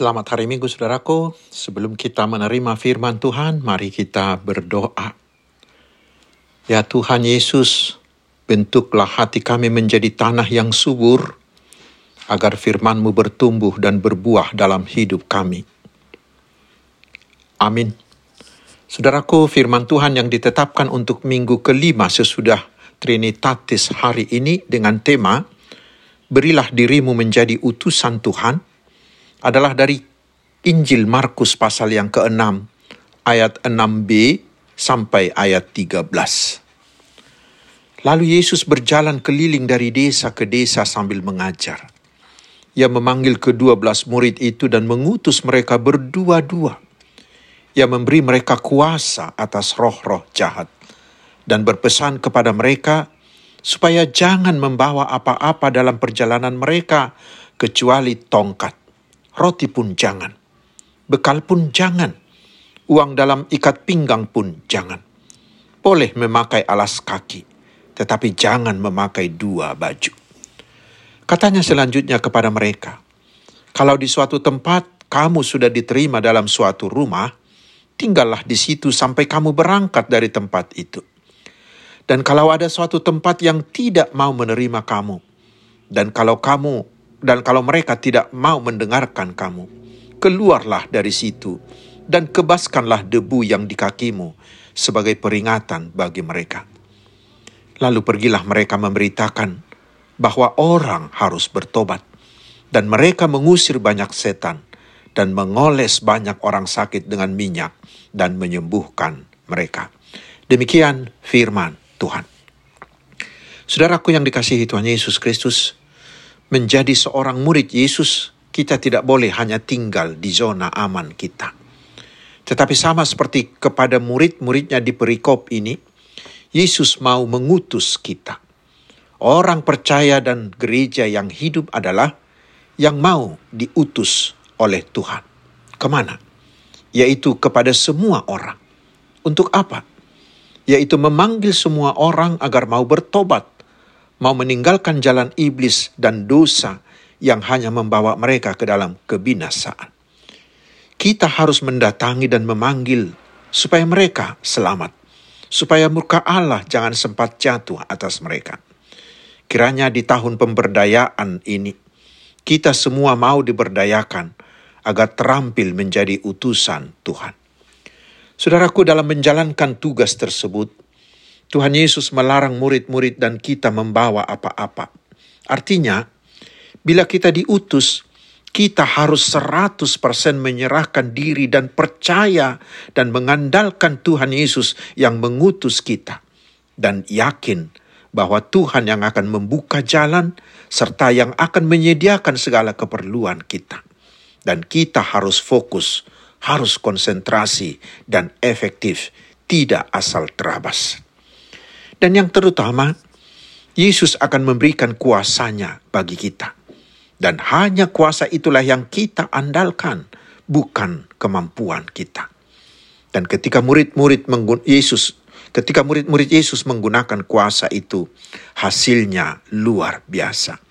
Selamat hari Minggu, saudaraku. Sebelum kita menerima firman Tuhan, mari kita berdoa. Ya Tuhan Yesus, bentuklah hati kami menjadi tanah yang subur, agar firman-Mu bertumbuh dan berbuah dalam hidup kami. Amin. Saudaraku, firman Tuhan yang ditetapkan untuk minggu kelima sesudah Trinitatis hari ini dengan tema Berilah dirimu menjadi utusan Tuhan, adalah dari Injil Markus pasal yang ke-6 ayat 6b sampai ayat 13. Lalu Yesus berjalan keliling dari desa ke desa sambil mengajar. Ia memanggil kedua belas murid itu dan mengutus mereka berdua-dua. Ia memberi mereka kuasa atas roh-roh jahat. dan berpesan kepada mereka supaya jangan membawa apa-apa dalam perjalanan mereka kecuali tongkat. Roti pun jangan. Bekal pun jangan. Uang dalam ikat pinggang pun jangan. Boleh memakai alas kaki, tetapi jangan memakai dua baju. Katanya selanjutnya kepada mereka, kalau di suatu tempat kamu sudah diterima dalam suatu rumah, tinggallah di situ sampai kamu berangkat dari tempat itu. Dan kalau ada suatu tempat yang tidak mau menerima kamu, dan kalau kamu dan kalau mereka tidak mau mendengarkan kamu, keluarlah dari situ dan kebaskanlah debu yang di kakimu sebagai peringatan bagi mereka. Lalu pergilah mereka memberitakan bahwa orang harus bertobat, dan mereka mengusir banyak setan dan mengoles banyak orang sakit dengan minyak dan menyembuhkan mereka. Demikian firman Tuhan. Saudaraku yang dikasihi Tuhan Yesus Kristus, menjadi seorang murid Yesus, kita tidak boleh hanya tinggal di zona aman kita. Tetapi sama seperti kepada murid-muridnya di perikop ini, Yesus mau mengutus kita Orang percaya dan gereja yang hidup adalah yang mau diutus oleh Tuhan. Ke mana? Yaitu kepada semua orang. Untuk apa? Yaitu memanggil semua orang agar mau bertobat, mau meninggalkan jalan iblis dan dosa yang hanya membawa mereka ke dalam kebinasaan. Kita harus mendatangi dan memanggil supaya mereka selamat, supaya murka Allah jangan sempat jatuh atas mereka. Kiranya di tahun pemberdayaan ini, kita semua mau diberdayakan agar terampil menjadi utusan Tuhan. Saudaraku, dalam menjalankan tugas tersebut, Tuhan Yesus melarang murid-murid dan kita membawa apa-apa. Artinya, bila kita diutus, kita harus 100% menyerahkan diri dan percaya dan mengandalkan Tuhan Yesus yang mengutus kita. Dan yakin bahwa Tuhan yang akan membuka jalan serta yang akan menyediakan segala keperluan kita. Dan kita harus fokus, harus konsentrasi dan efektif, tidak asal terabas. Dan yang terutama, Yesus akan memberikan kuasanya bagi kita. Dan hanya kuasa itulah yang kita andalkan, bukan kemampuan kita. Dan ketika murid-murid Yesus Ketika murid-murid Yesus menggunakan kuasa itu, hasilnya luar biasa.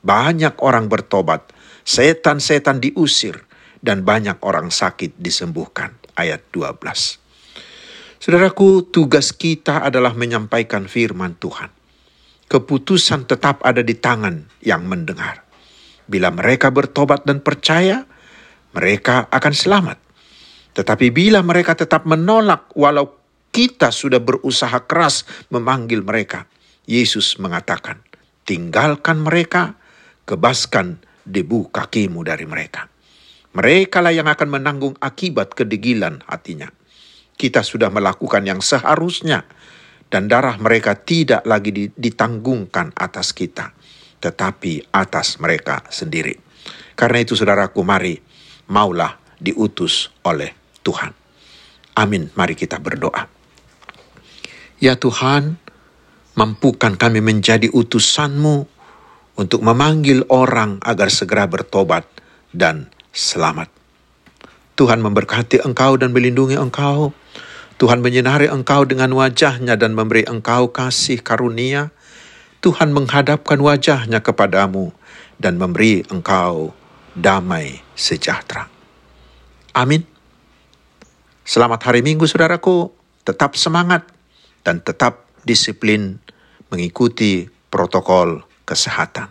Banyak orang bertobat, setan-setan diusir, dan banyak orang sakit disembuhkan. Ayat 12. Saudaraku, tugas kita adalah menyampaikan firman Tuhan. Keputusan tetap ada di tangan yang mendengar. Bila mereka bertobat dan percaya, mereka akan selamat. Tetapi bila mereka tetap menolak walau kita sudah berusaha keras memanggil mereka. Yesus mengatakan, tinggalkan mereka, kebaskan debu kakimu dari mereka. Mereka lah yang akan menanggung akibat kedegilan hatinya. Kita sudah melakukan yang seharusnya, dan darah mereka tidak lagi ditanggungkan atas kita, tetapi atas mereka sendiri. Karena itu saudaraku mari, maulah diutus oleh Tuhan. Amin, mari kita berdoa. Ya Tuhan, mampukan kami menjadi utusanmu untuk memanggil orang agar segera bertobat dan selamat. Tuhan memberkati engkau dan melindungi engkau. Tuhan menyinari engkau dengan wajahnya dan memberi engkau kasih karunia. Tuhan menghadapkan wajahnya kepadamu dan memberi engkau damai sejahtera. Amin. Selamat hari Minggu, saudaraku. Tetap semangat dan tetap disiplin mengikuti protokol kesehatan.